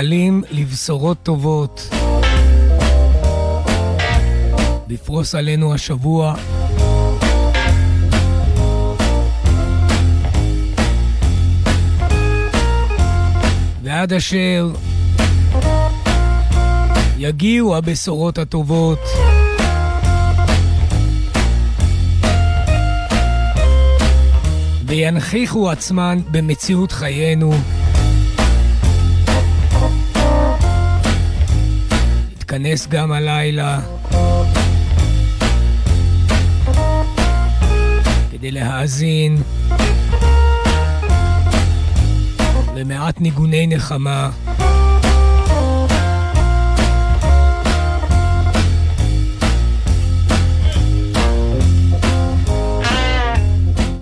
מייחלים לבשורות טובות. לפרוס עלינו השבוע. ועד אשר יגיעו הבשורות הטובות. וינכיחו עצמן במציאות חיינו. נתכנס גם הלילה כדי להאזין למעט ניגוני נחמה.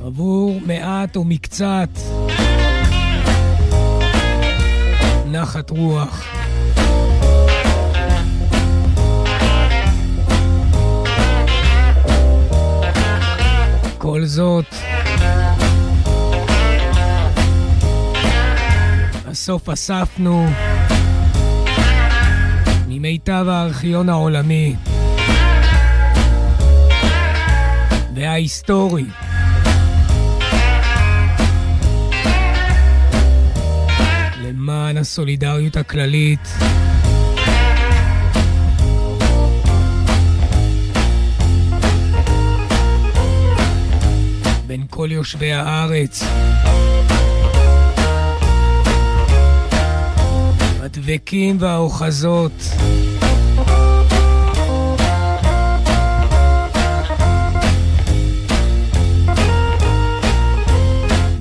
עבור מעט או מקצת נחת רוח. כל זאת, בסוף אספנו ממיטב הארכיון העולמי וההיסטורי. למען הסולידריות הכללית. כל יושבי הארץ. הדבקים והאוחזות.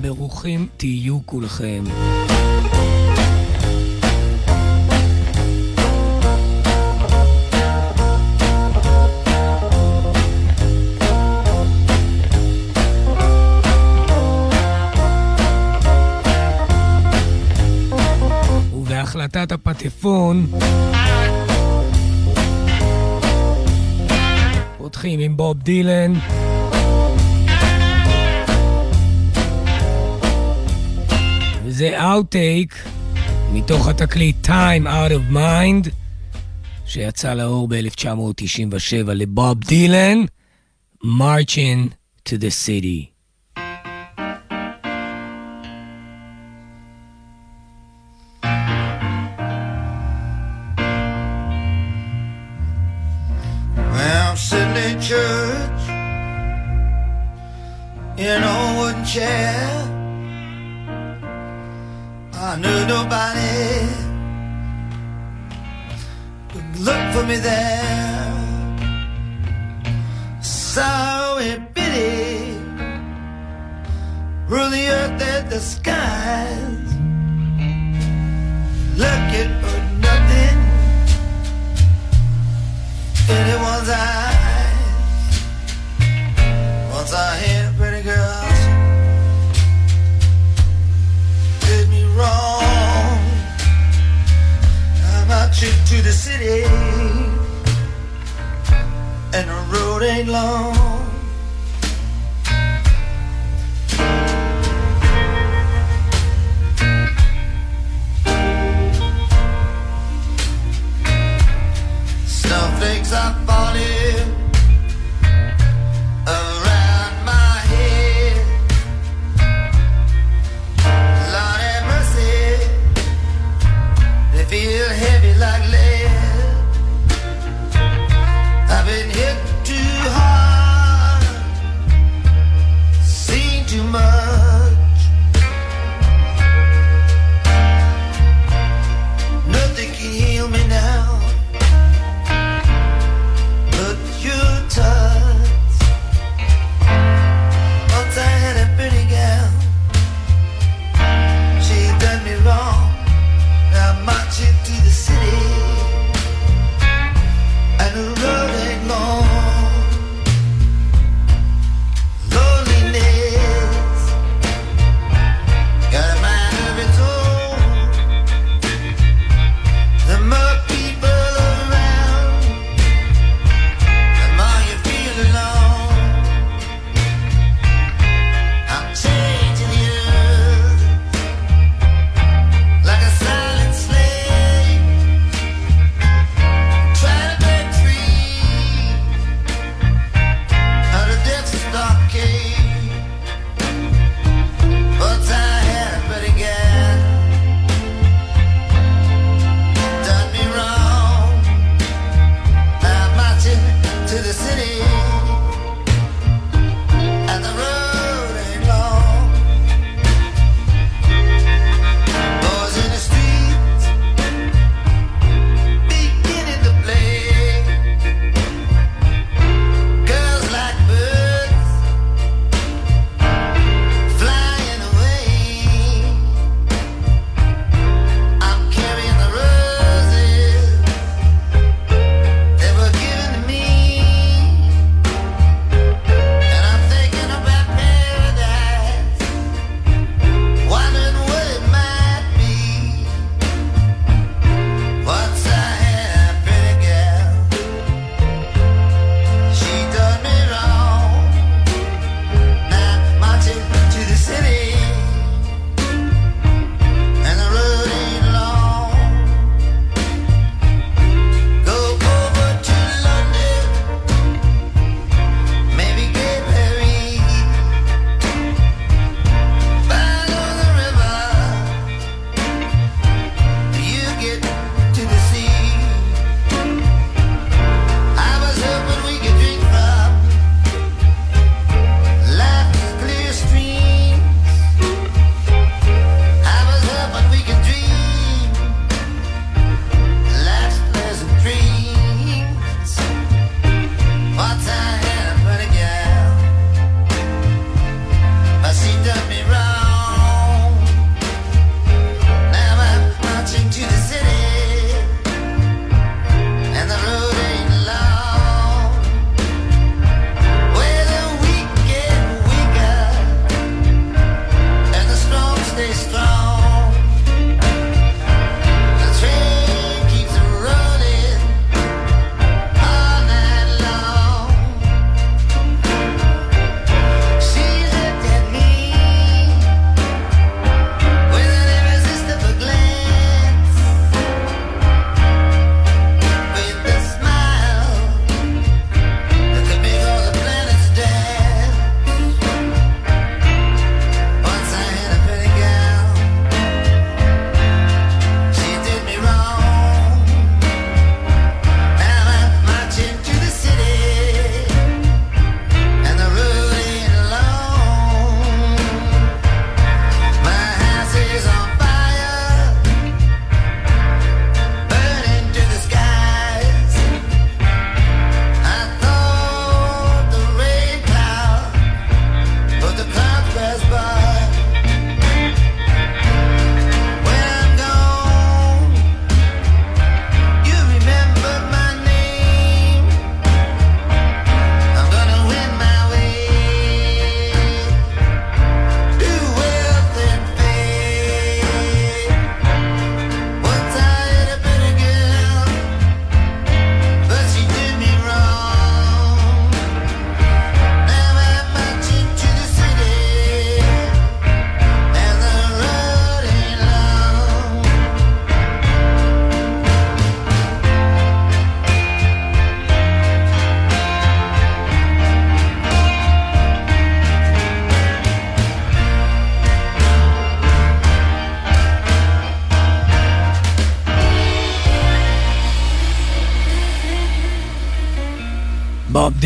ברוכים תהיו כולכם. ובהחלטת הפטפון פותחים עם בוב דילן וזה אאוטטייק מתוך התקליט Time Out of Mind שיצא לאור ב-1997 לבוב דילן Marching to the City. Rule the skies. Looking for nothing anyone's eyes. Once I hear pretty girls did me wrong. I'm you to the city, and the road ain't long. not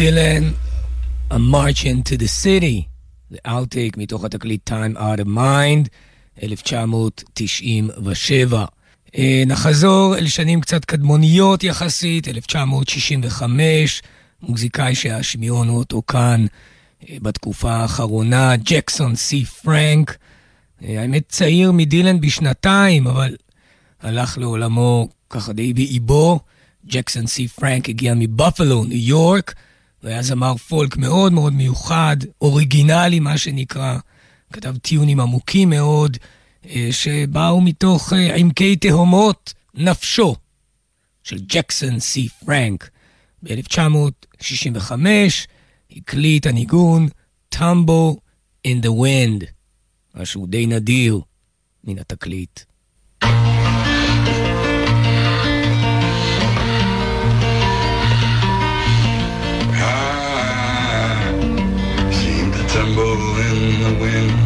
דילן, A March into the City, זה אאוטטייק מתוך התקליט Time Out of Mind, 1997. אה, נחזור אל שנים קצת קדמוניות יחסית, 1965, מוזיקאי שהשמיעונו אותו כאן אה, בתקופה האחרונה, ג'קסון סי פרנק. אה, האמת צעיר מדילן בשנתיים, אבל הלך לעולמו ככה די באיבו. ג'קסון סי פרנק הגיע מבופלו, ניו יורק, והיה זמר פולק מאוד מאוד מיוחד, אוריגינלי מה שנקרא. כתב טיונים עמוקים מאוד, אה, שבאו מתוך אה, עמקי תהומות נפשו של ג'קסון סי פרנק. ב-1965 הקליט הניגון Tumble in the Wind, משהו די נדיר מן התקליט. tremble in the wind.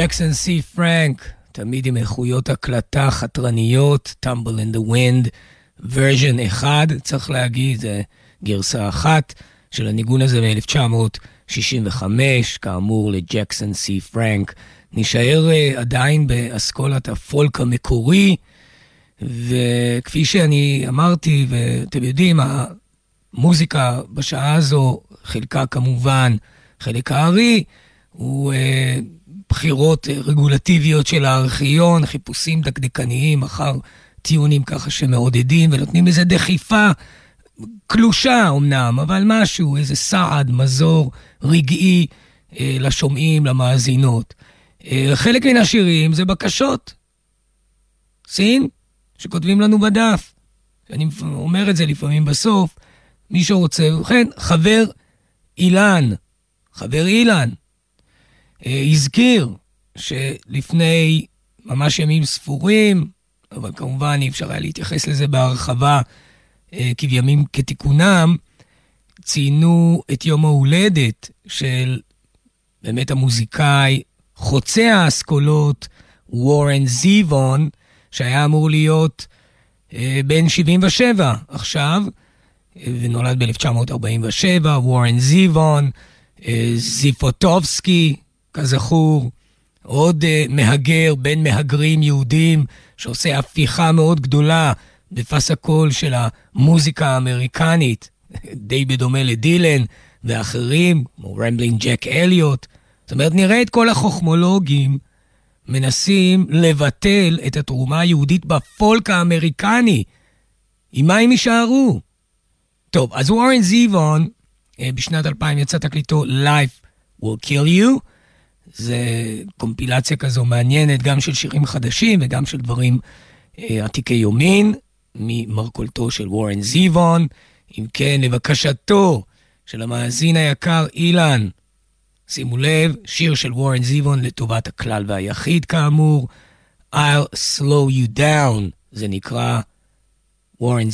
ג'קסון סי פרנק, תמיד עם איכויות הקלטה חתרניות, Tumble in the Wind, version 1, צריך להגיד, זה גרסה אחת של הניגון הזה מ-1965, כאמור לג'קסון סי פרנק. נשאר uh, עדיין באסכולת הפולק המקורי, וכפי שאני אמרתי, ואתם יודעים, המוזיקה בשעה הזו, חלקה כמובן, חלק הארי, הוא... Uh, בחירות אה, רגולטיביות של הארכיון, חיפושים דקדקניים אחר טיעונים ככה שמעודדים ונותנים לזה דחיפה קלושה אמנם, אבל משהו, איזה סעד, מזור רגעי אה, לשומעים, למאזינות. אה, חלק מן השירים זה בקשות. סין, שכותבים לנו בדף. אני אומר את זה לפעמים בסוף, מי שרוצה, ובכן, חבר אילן, חבר אילן, הזכיר שלפני ממש ימים ספורים, אבל כמובן אי אפשר היה להתייחס לזה בהרחבה אה, כבימים כתיקונם, ציינו את יום ההולדת של באמת המוזיקאי חוצה האסכולות, וורן זיוון, שהיה אמור להיות אה, בן 77 עכשיו, ונולד ב-1947, וורן זיוון, זיבוטובסקי, כזכור, עוד uh, מהגר בין מהגרים יהודים, שעושה הפיכה מאוד גדולה בפס הקול של המוזיקה האמריקנית, די בדומה לדילן ואחרים, כמו רמבלינג ג'ק אליוט. זאת אומרת, נראה את כל החוכמולוגים מנסים לבטל את התרומה היהודית בפולק האמריקני. עם מה הם יישארו? טוב, אז וורן זיוון, אה, בשנת 2000 יצא תקליטו Life will kill you. זה קומפילציה כזו מעניינת, גם של שירים חדשים וגם של דברים אה, עתיקי יומין, ממרכולתו של וורן זיוון. אם כן, לבקשתו של המאזין היקר אילן, שימו לב, שיר של וורן זיוון לטובת הכלל והיחיד כאמור, I'll slow you down, זה נקרא וורן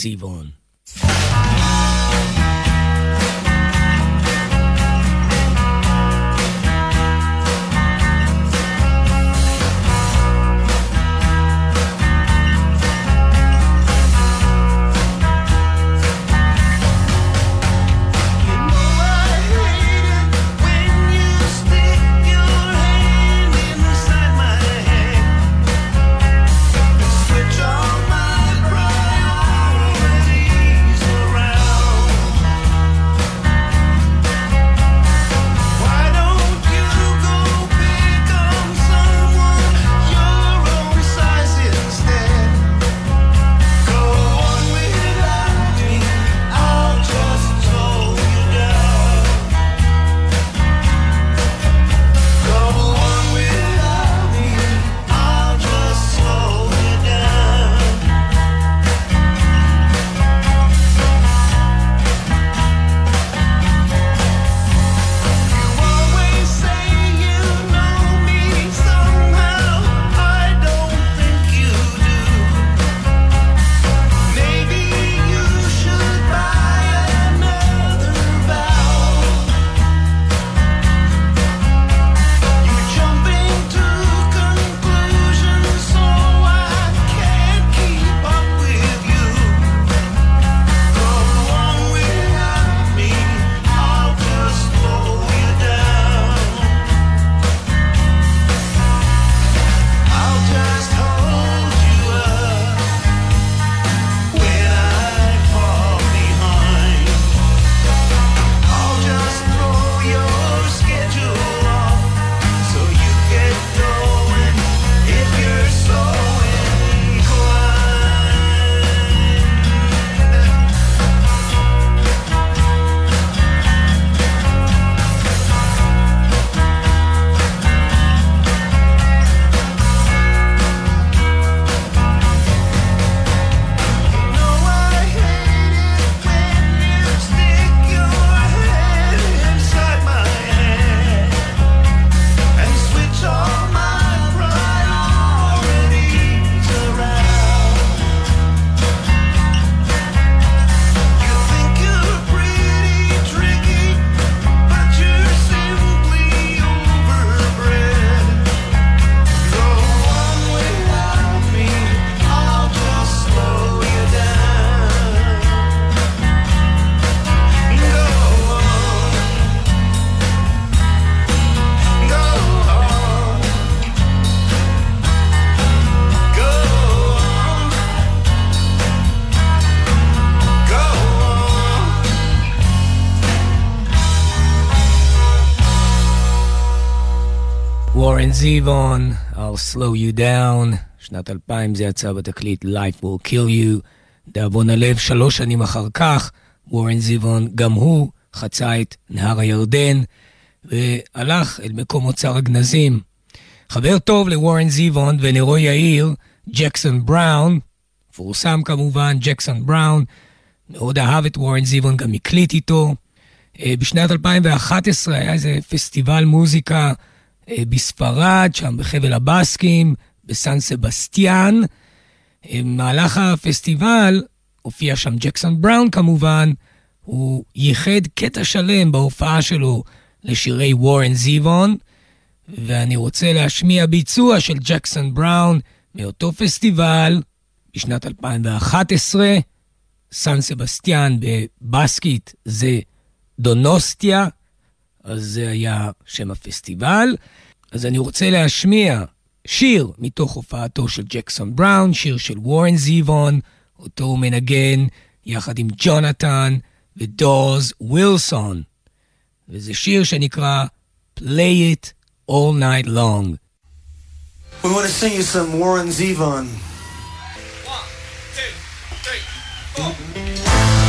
זיוון. זיוון, I'll slow you down, שנת 2000 זה יצא בתקליט Life will kill you. דאבון הלב, שלוש שנים אחר כך, וורן זיוון, גם הוא חצה את נהר הירדן והלך אל מקום אוצר הגנזים. חבר טוב לוורן זיוון ונרו יאיר, ג'קסון בראון, מפורסם כמובן, ג'קסון בראון, מאוד אהב את וורן זיוון, גם הקליט איתו. אה, בשנת 2011 היה איזה פסטיבל מוזיקה בספרד, שם בחבל הבסקים, בסן סבסטיאן. במהלך אה, הפסטיבל הופיע שם ג'קסון בראון כמובן, הוא ייחד קטע שלם בהופעה שלו לשירי וורן זיוון, ואני רוצה להשמיע ביצוע של ג'קסון בראון מאותו פסטיבל בשנת 2011, סן סבסטיאן בבסקית זה דונוסטיה, אז זה היה שם הפסטיבל. אז אני רוצה להשמיע שיר מתוך הופעתו של ג'קסון בראון, שיר של וורן זיוון, אותו הוא מנגן יחד עם ג'ונתן ודורס ווילסון. וזה שיר שנקרא Play It All Night Long. We want to sing you some Warren Zevon. One, two, three, four.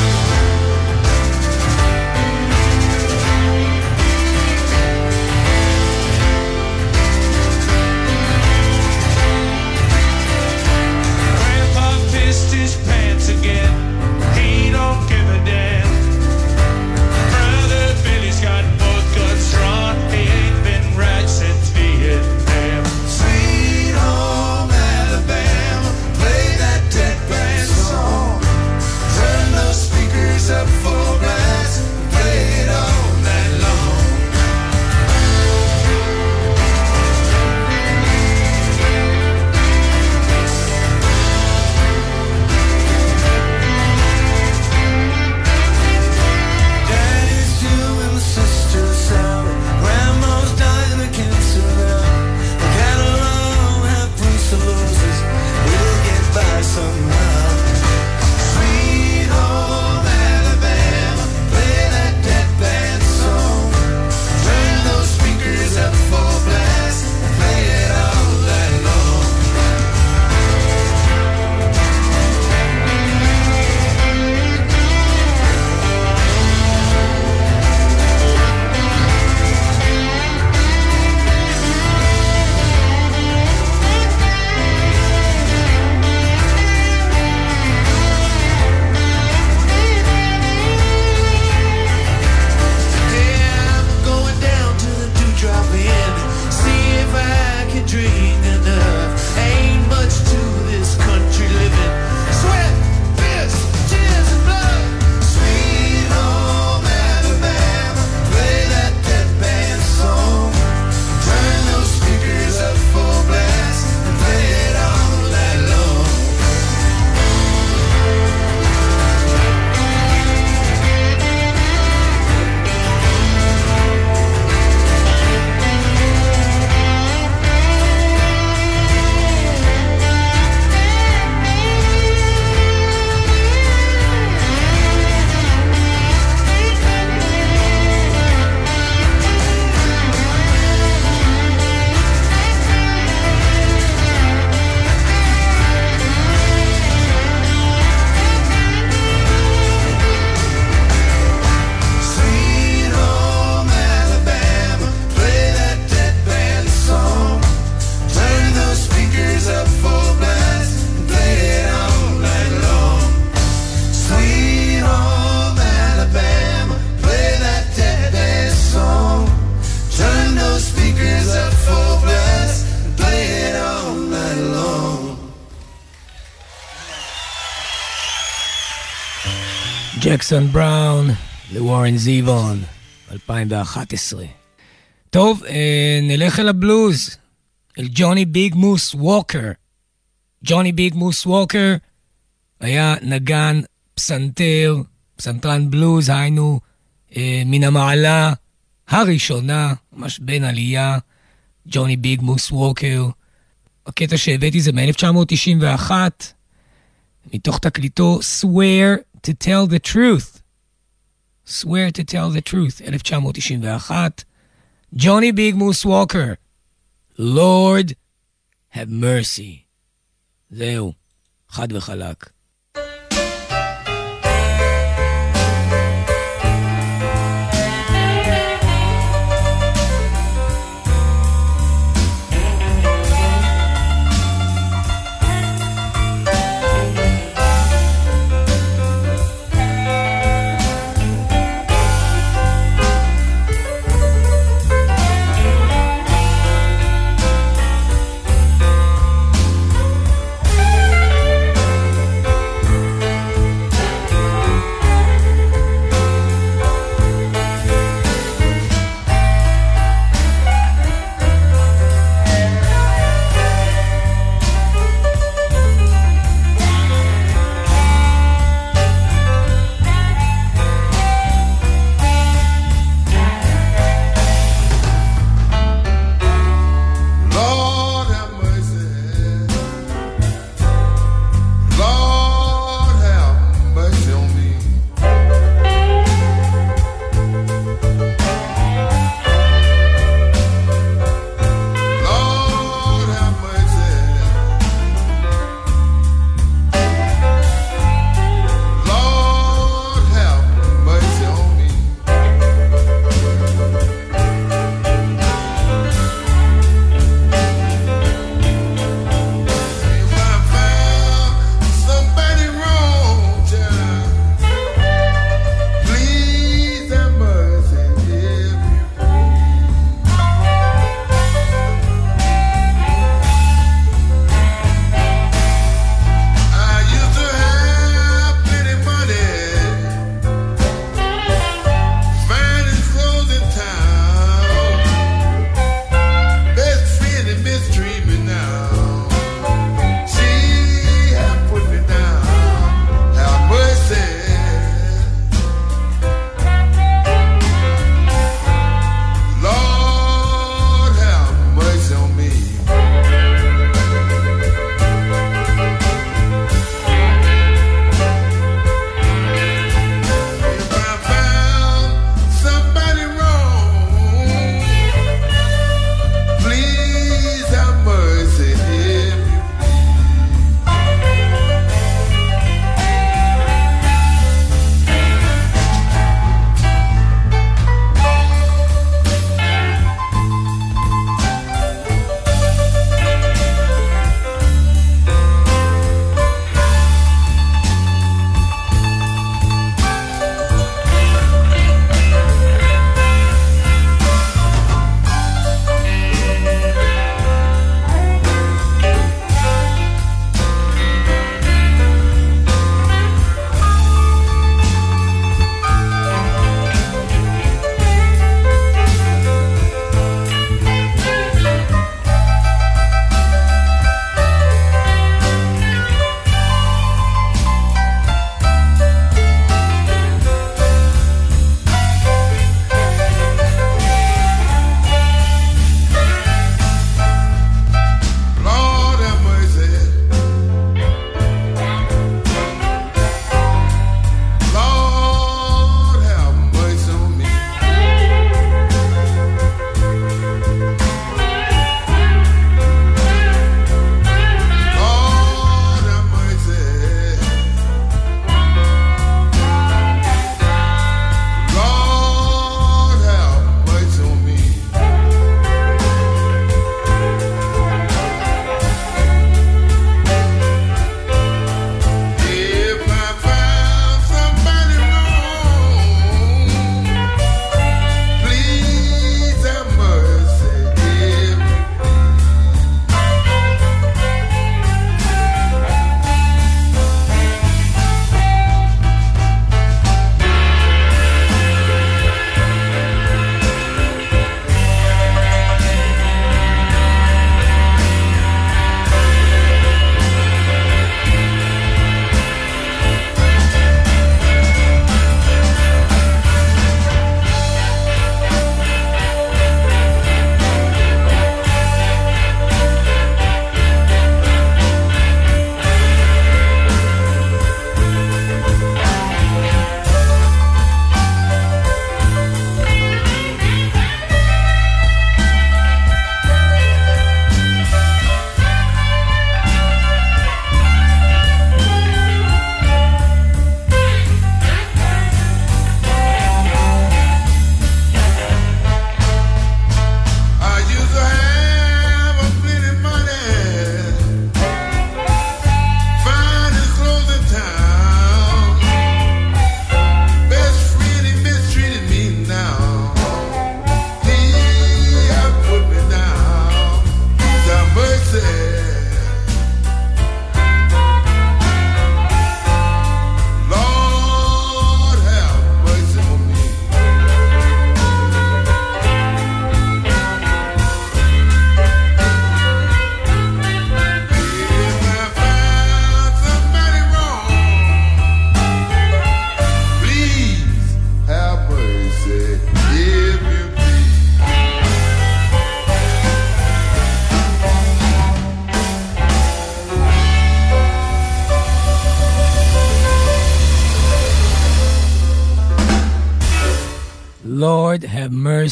ג'קסון בראון לוורן זיוון, 2011. טוב, אה, נלך אל הבלוז, אל ג'וני ביג מוס ווקר. ג'וני ביג מוס ווקר היה נגן פסנתר, פסנתרן בלוז, היינו אה, מן המעלה הראשונה, ממש בן עלייה, ג'וני ביג מוס ווקר. הקטע שהבאתי זה מ-1991, מתוך תקליטו swear to tell the truth. swear to tell the truth, 1991. ג'וני ביג מוס ווקר, Lord have mercy. זהו, חד וחלק.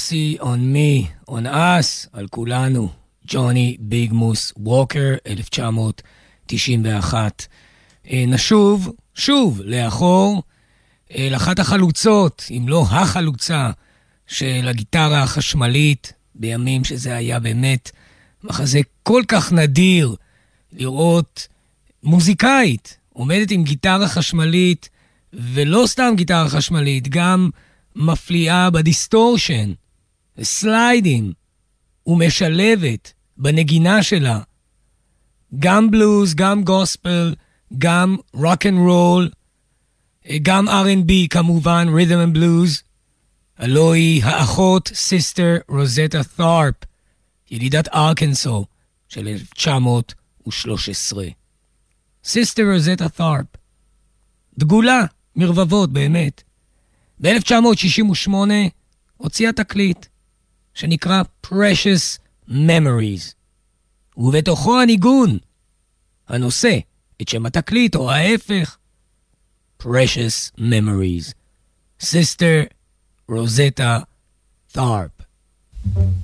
Mercy on me, on us, על כולנו. ג'וני ביג מוס ווקר, 1991. אה, נשוב, שוב, לאחור, אל אחת החלוצות, אם לא החלוצה, של הגיטרה החשמלית, בימים שזה היה באמת מחזה כל כך נדיר לראות מוזיקאית עומדת עם גיטרה חשמלית, ולא סתם גיטרה חשמלית, גם מפליאה ב distortion, סליידים, ומשלבת בנגינה שלה גם בלוז, גם גוספל, גם rock and roll, גם R&B כמובן, rhythm and blues. הלוא היא האחות סיסטר רוזטה ת'ארפ, ילידת ארקנסו של 1913. סיסטר רוזטה ת'ארפ. דגולה, מרבבות, באמת. ב-1968 הוציאה תקליט שנקרא Precious Memories, ובתוכו הניגון, הנושא את שם התקליט, או ההפך, Precious Memories. Sister Rosetta Tharp. Precious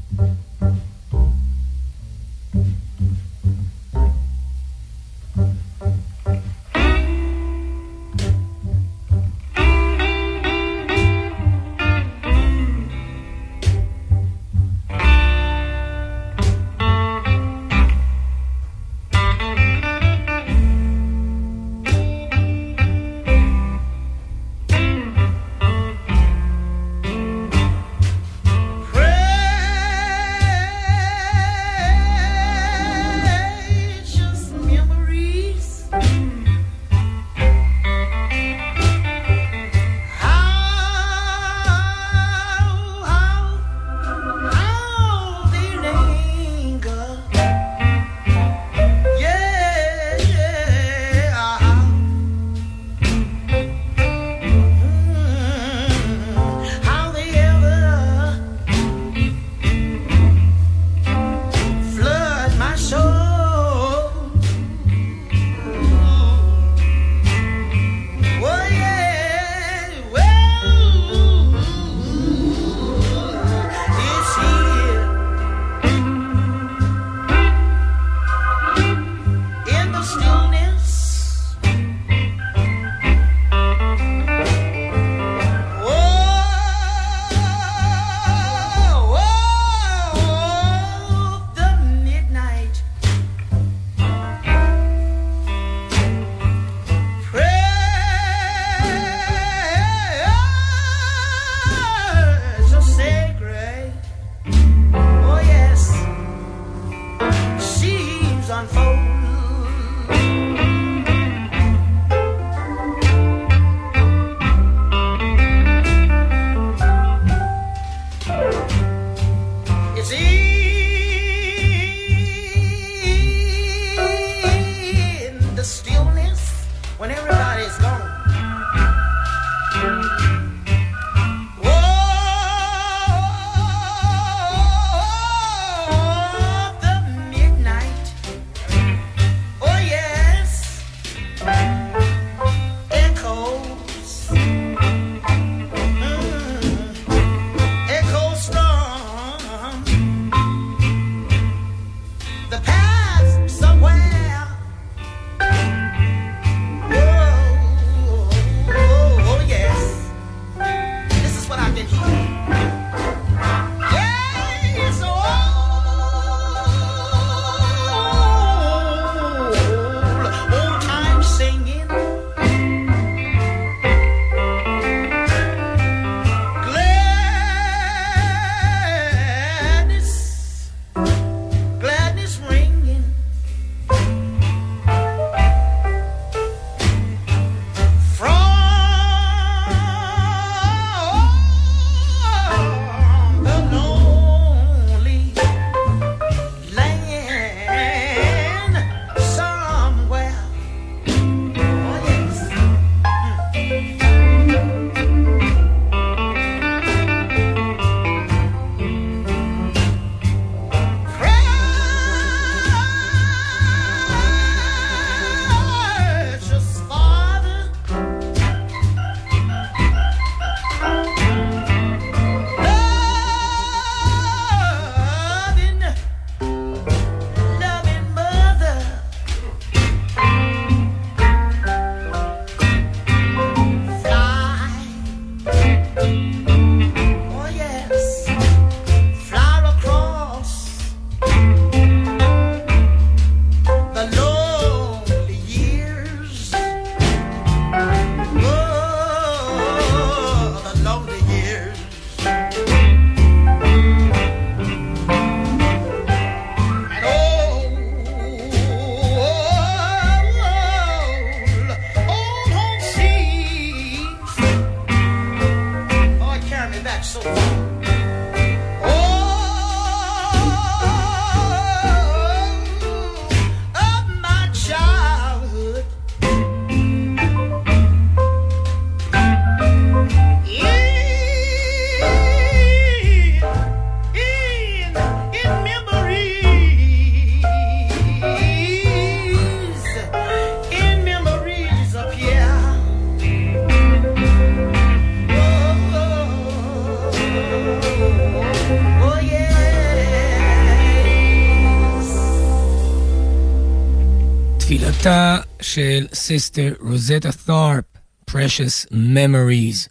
סיסטר רוזטה ת'ארפ, Precious Memories.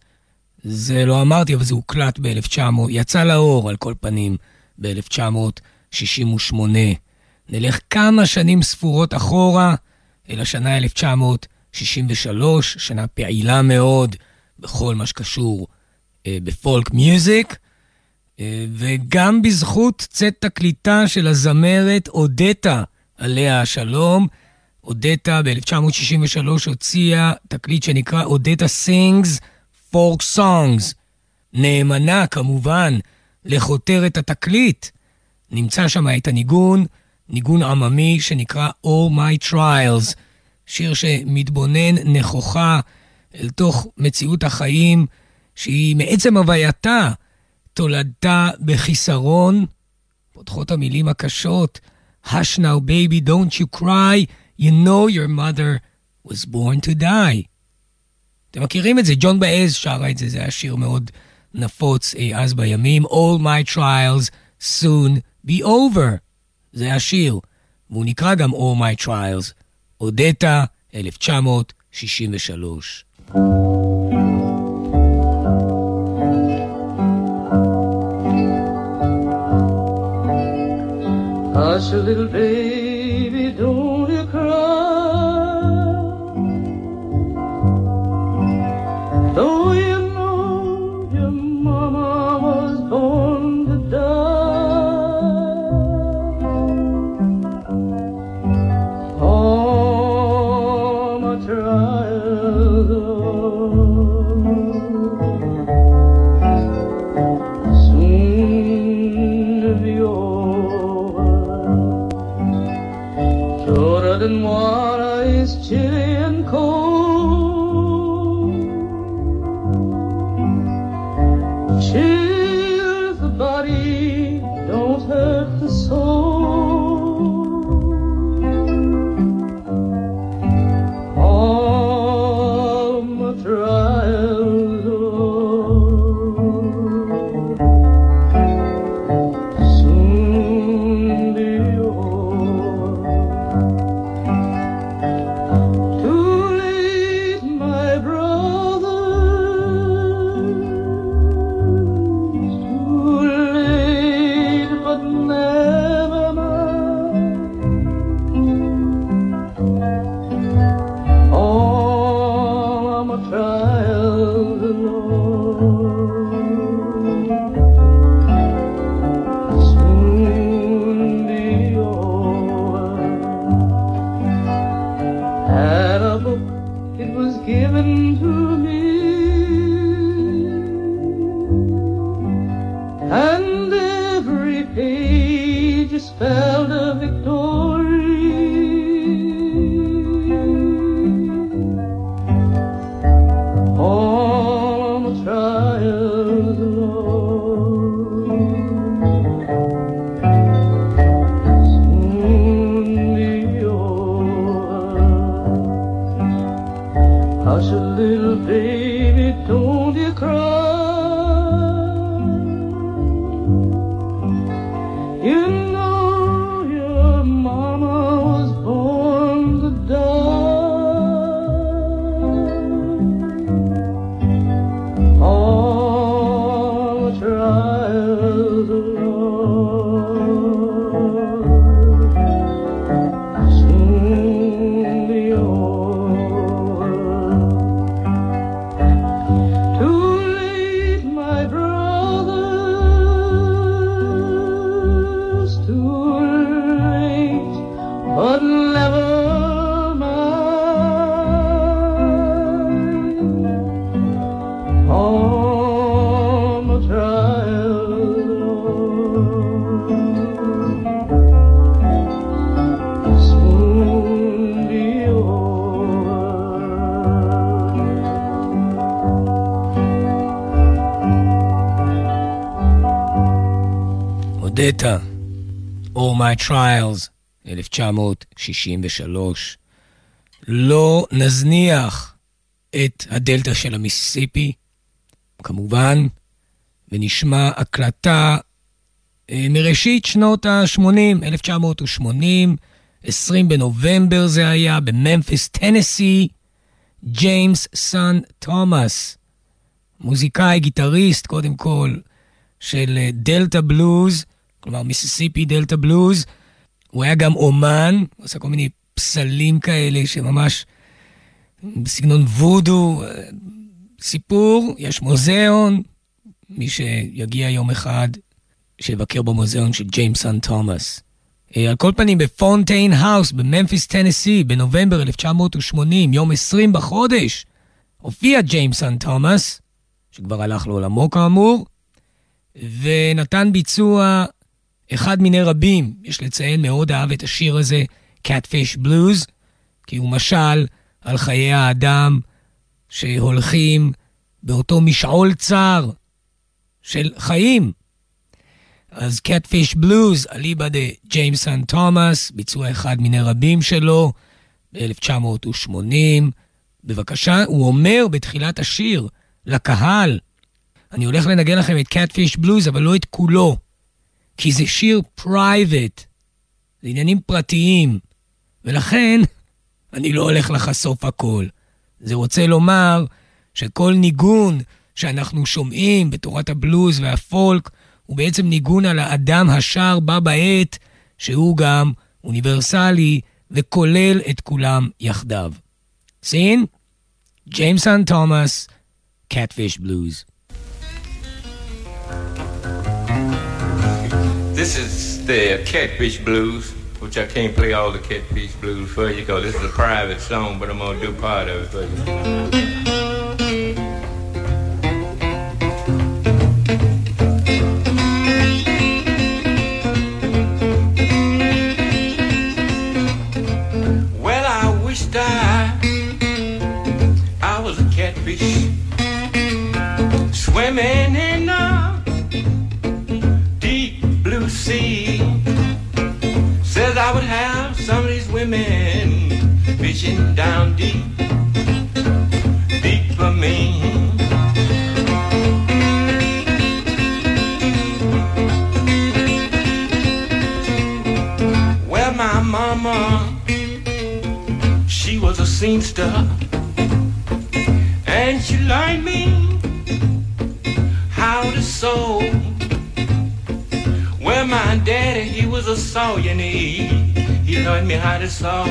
זה לא אמרתי, אבל זה הוקלט ב-1900, יצא לאור על כל פנים ב-1968. נלך כמה שנים ספורות אחורה, אל השנה 1963, שנה פעילה מאוד בכל מה שקשור אה, ב folk music. אה, וגם בזכות צאת תקליטה של הזמרת אודטה, עליה השלום. אודטה ב-1963 הוציאה תקליט שנקרא אודטה סינגס פורק סונגס. נאמנה כמובן לכותרת התקליט. נמצא שם את הניגון, ניגון עממי שנקרא All My Trials, שיר שמתבונן נכוחה אל תוך מציאות החיים, שהיא מעצם הווייתה תולדתה בחיסרון. פותחות המילים הקשות, Hush now baby, don't you cry, you know your mother was born to die. אתם מכירים את זה, ג'ון באז שרה את זה, זה היה שיר מאוד נפוץ אז בימים. All my trials soon be over. זה השיר, והוא נקרא גם All my trials. אודטה, 1963. Hush, little baby, Trials, 1963. לא נזניח את הדלתא של המיסיסיפי, כמובן, ונשמע הקלטה אה, מראשית שנות ה-80, 1980, 20 בנובמבר זה היה, בממפיס, טנסי, ג'יימס סן תומאס, מוזיקאי, גיטריסט, קודם כל, של אה, דלתא בלוז, כלומר מיסיסיפי דלתא בלוז. הוא היה גם אומן, הוא עשה כל מיני פסלים כאלה שממש בסגנון וודו. סיפור, יש מוזיאון, מי שיגיע יום אחד, שיבקר במוזיאון של ג'יימסון תומאס. אה, על כל פנים, בפונטיין האוס בממפיס, טנסי, בנובמבר 1980, יום 20 בחודש, הופיע ג'יימסון תומאס, שכבר הלך לעולמו כאמור, ונתן ביצוע אחד מיני רבים. יש לציין, מאוד אהב את השיר הזה, Catfish Blues, כי הוא משל על חיי האדם שהולכים באותו משעול צר של חיים. אז Catfish Blues, אליבא דה ג'יימסון תומאס, ביצוע אחד מיני רבים שלו, ב-1980. בבקשה, הוא אומר בתחילת השיר לקהל, אני הולך לנגן לכם את Catfish Blues, אבל לא את כולו, כי זה שיר private, זה עניינים פרטיים, ולכן אני לא הולך לחשוף הכל. זה רוצה לומר שכל ניגון שאנחנו שומעים בתורת הבלוז והפולק, הוא בעצם ניגון על האדם השר בה בעת, שהוא גם אוניברסלי וכולל את כולם יחדיו. סין? ג'יימסון תומאס, Catfish Blues. This is the Catfish Blues, which I can't play all the Catfish Blues for you because this is a private song, but I'm going to do part of it for you. Well, I wished sea. Says I would have some of these women fishing down deep, deep for me. Well, my mama, she was a seamster, and she learned me how to sew. My daddy, he was a sewing he, he learned me how to sew.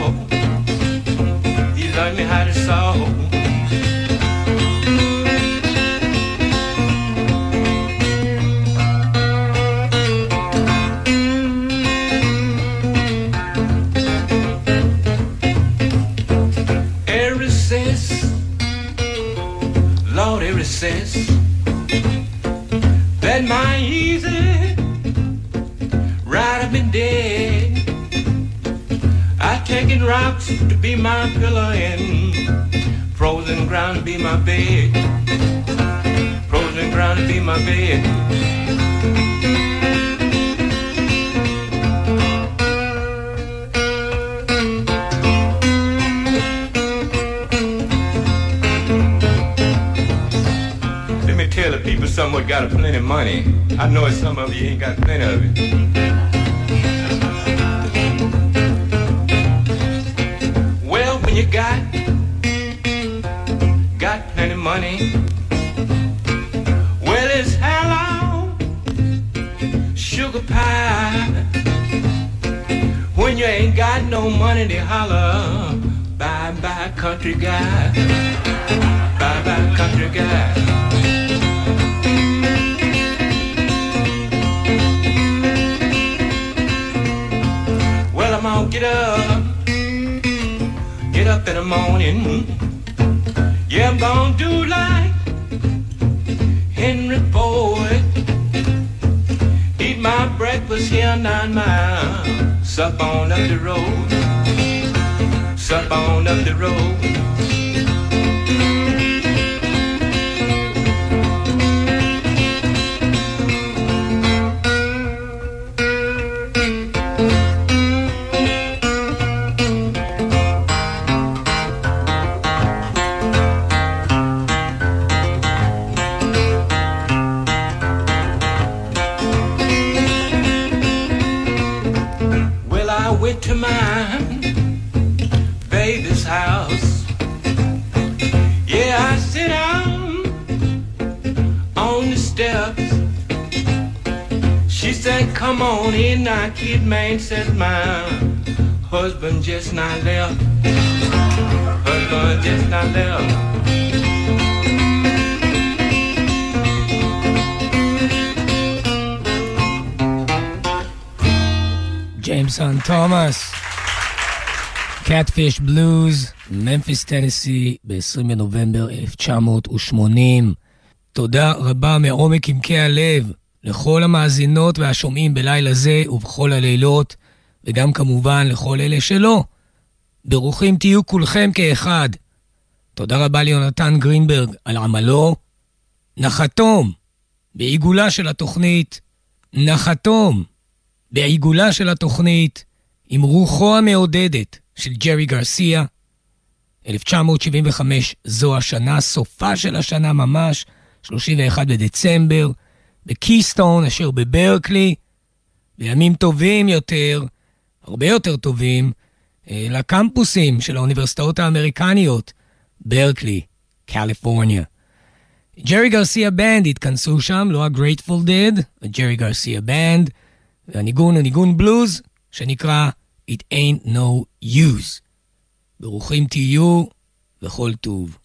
He learned me how to sew. Rocks to be my pillow and frozen ground be my bed. Frozen ground be my bed. Let me tell the people some somewhat got plenty of money. I know some of you ain't got plenty of it. Got got plenty money, well it's hello sugar pie. When you ain't got no money, they holler bye bye country guy, bye bye country guy. Morning. Yeah, I'm gonna do like Henry Ford. Eat my breakfast here nine miles. Sup on up the road. Sup on up the road. Man. Said, My husband just not left. Husband just not left. ג'יימסון תומאס, קאטפיש בלוז, ממפיס טנסי, ב-20 בנובמבר 1980. תודה רבה מעומק עמקי הלב לכל המאזינות והשומעים בלילה זה ובכל הלילות, וגם כמובן לכל אלה שלא. ברוכים תהיו כולכם כאחד. תודה רבה ליונתן גרינברג על עמלו. נחתום, בעיגולה של התוכנית, נחתום. בעיגולה של התוכנית, עם רוחו המעודדת של ג'רי גרסיה. 1975 זו השנה, סופה של השנה ממש, 31 בדצמבר, בקיסטון אשר בברקלי, בימים טובים יותר, הרבה יותר טובים, אה, לקמפוסים של האוניברסיטאות האמריקניות, ברקלי, קליפורניה. ג'רי גרסיה בנד התכנסו שם, לא ה-Grateful Dead, הג'רי גרסיה בנד, והניגון הוא ניגון בלוז שנקרא It Ain't No Use. ברוכים תהיו וכל טוב.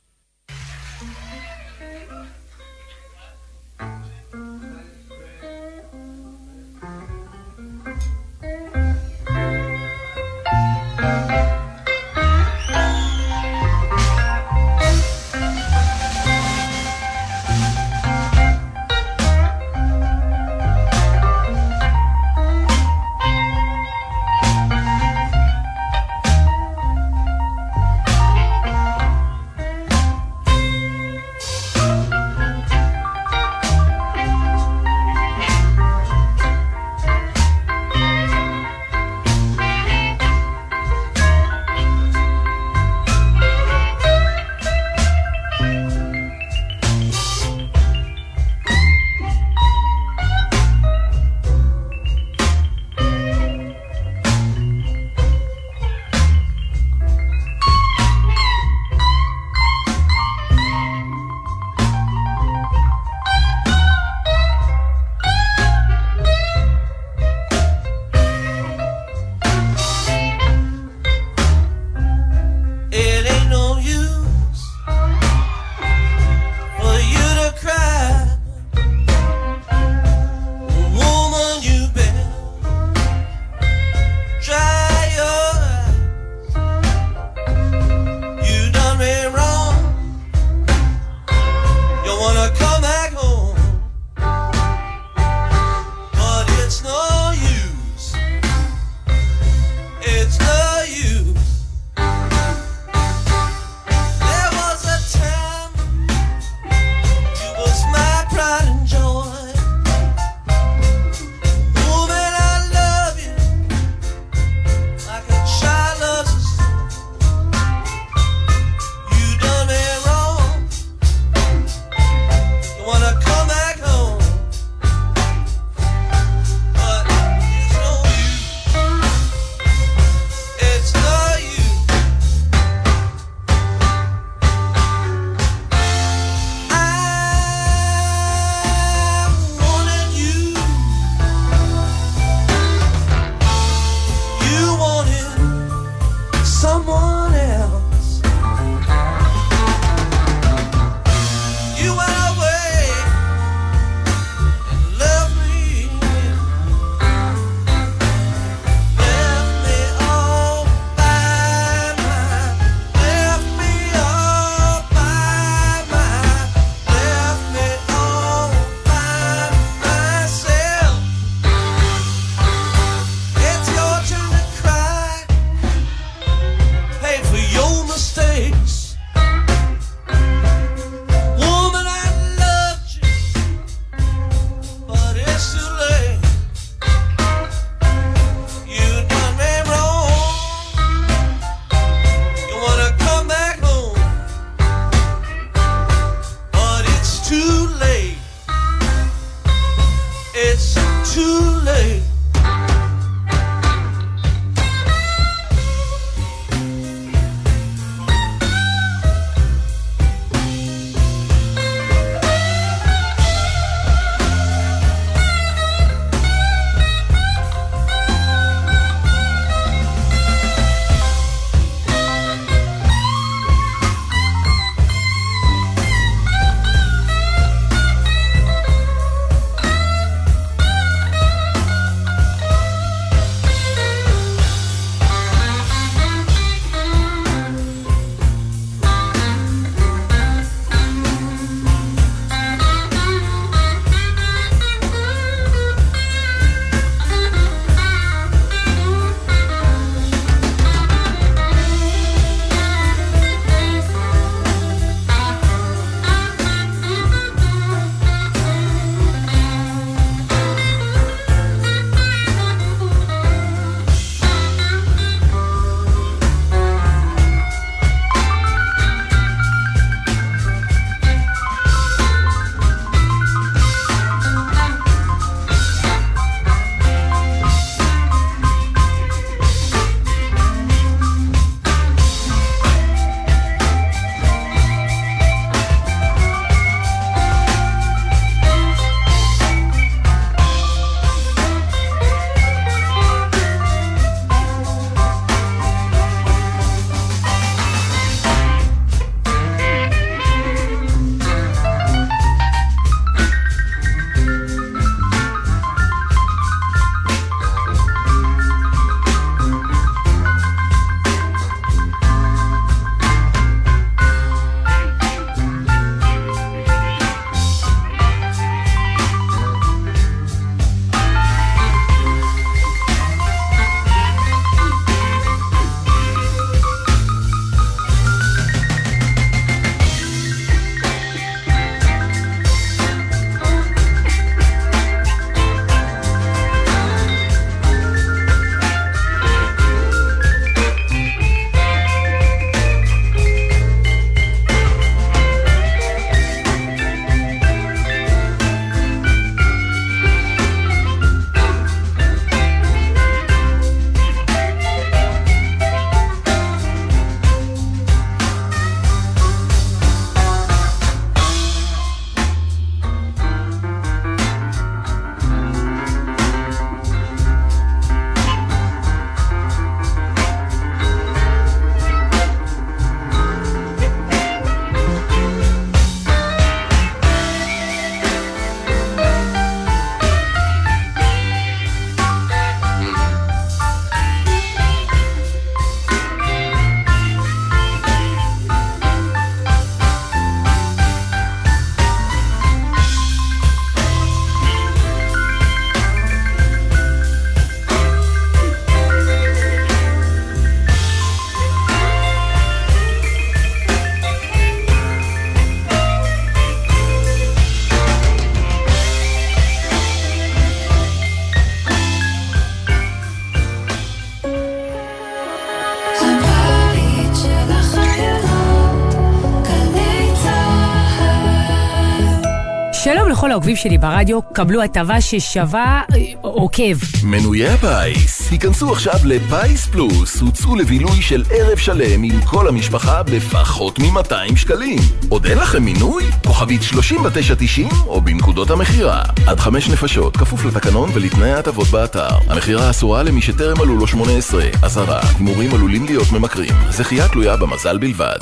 לכל העוקבים שלי ברדיו, קבלו הטבה ששווה אה, עוקב. מנויי הפיס, היכנסו עכשיו לפיס פלוס, הוצאו לבילוי של ערב שלם עם כל המשפחה בפחות מ-200 שקלים. עוד אין לכם מינוי? כוכבית 3990 או בנקודות המכירה. עד חמש נפשות, כפוף לתקנון ולתנאי ההטבות באתר. המכירה אסורה למי שטרם מלאו לו 18. אזהרה, הימורים עלולים להיות ממכרים. זכייה תלויה במזל בלבד.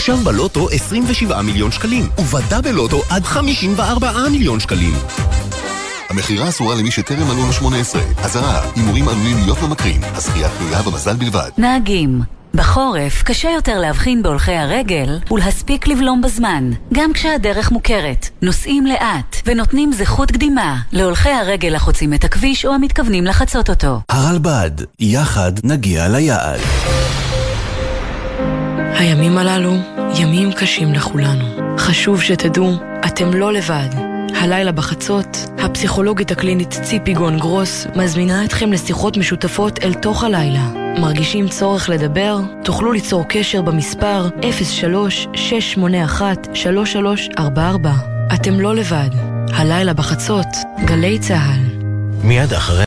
עכשיו בלוטו 27 מיליון שקלים, ובדאבל לוטו עד 54 מיליון שקלים. המכירה אסורה למי שטרם מלאו לו 18. אזהרה, הימורים עלולים להיות ממכרים. הזכייה תלויה במזל בלבד. נהגים בחורף קשה יותר להבחין בהולכי הרגל ולהספיק לבלום בזמן, גם כשהדרך מוכרת. נוסעים לאט ונותנים זכות קדימה להולכי הרגל החוצים את הכביש או המתכוונים לחצות אותו. הרלב"ד, יחד נגיע ליעד. הימים הללו ימים קשים לכולנו. חשוב שתדעו, אתם לא לבד. הלילה בחצות, הפסיכולוגית הקלינית ציפי גון גרוס מזמינה אתכם לשיחות משותפות אל תוך הלילה. מרגישים צורך לדבר? תוכלו ליצור קשר במספר 03-681-3344. אתם לא לבד. הלילה בחצות, גלי צה"ל. מיד אחרי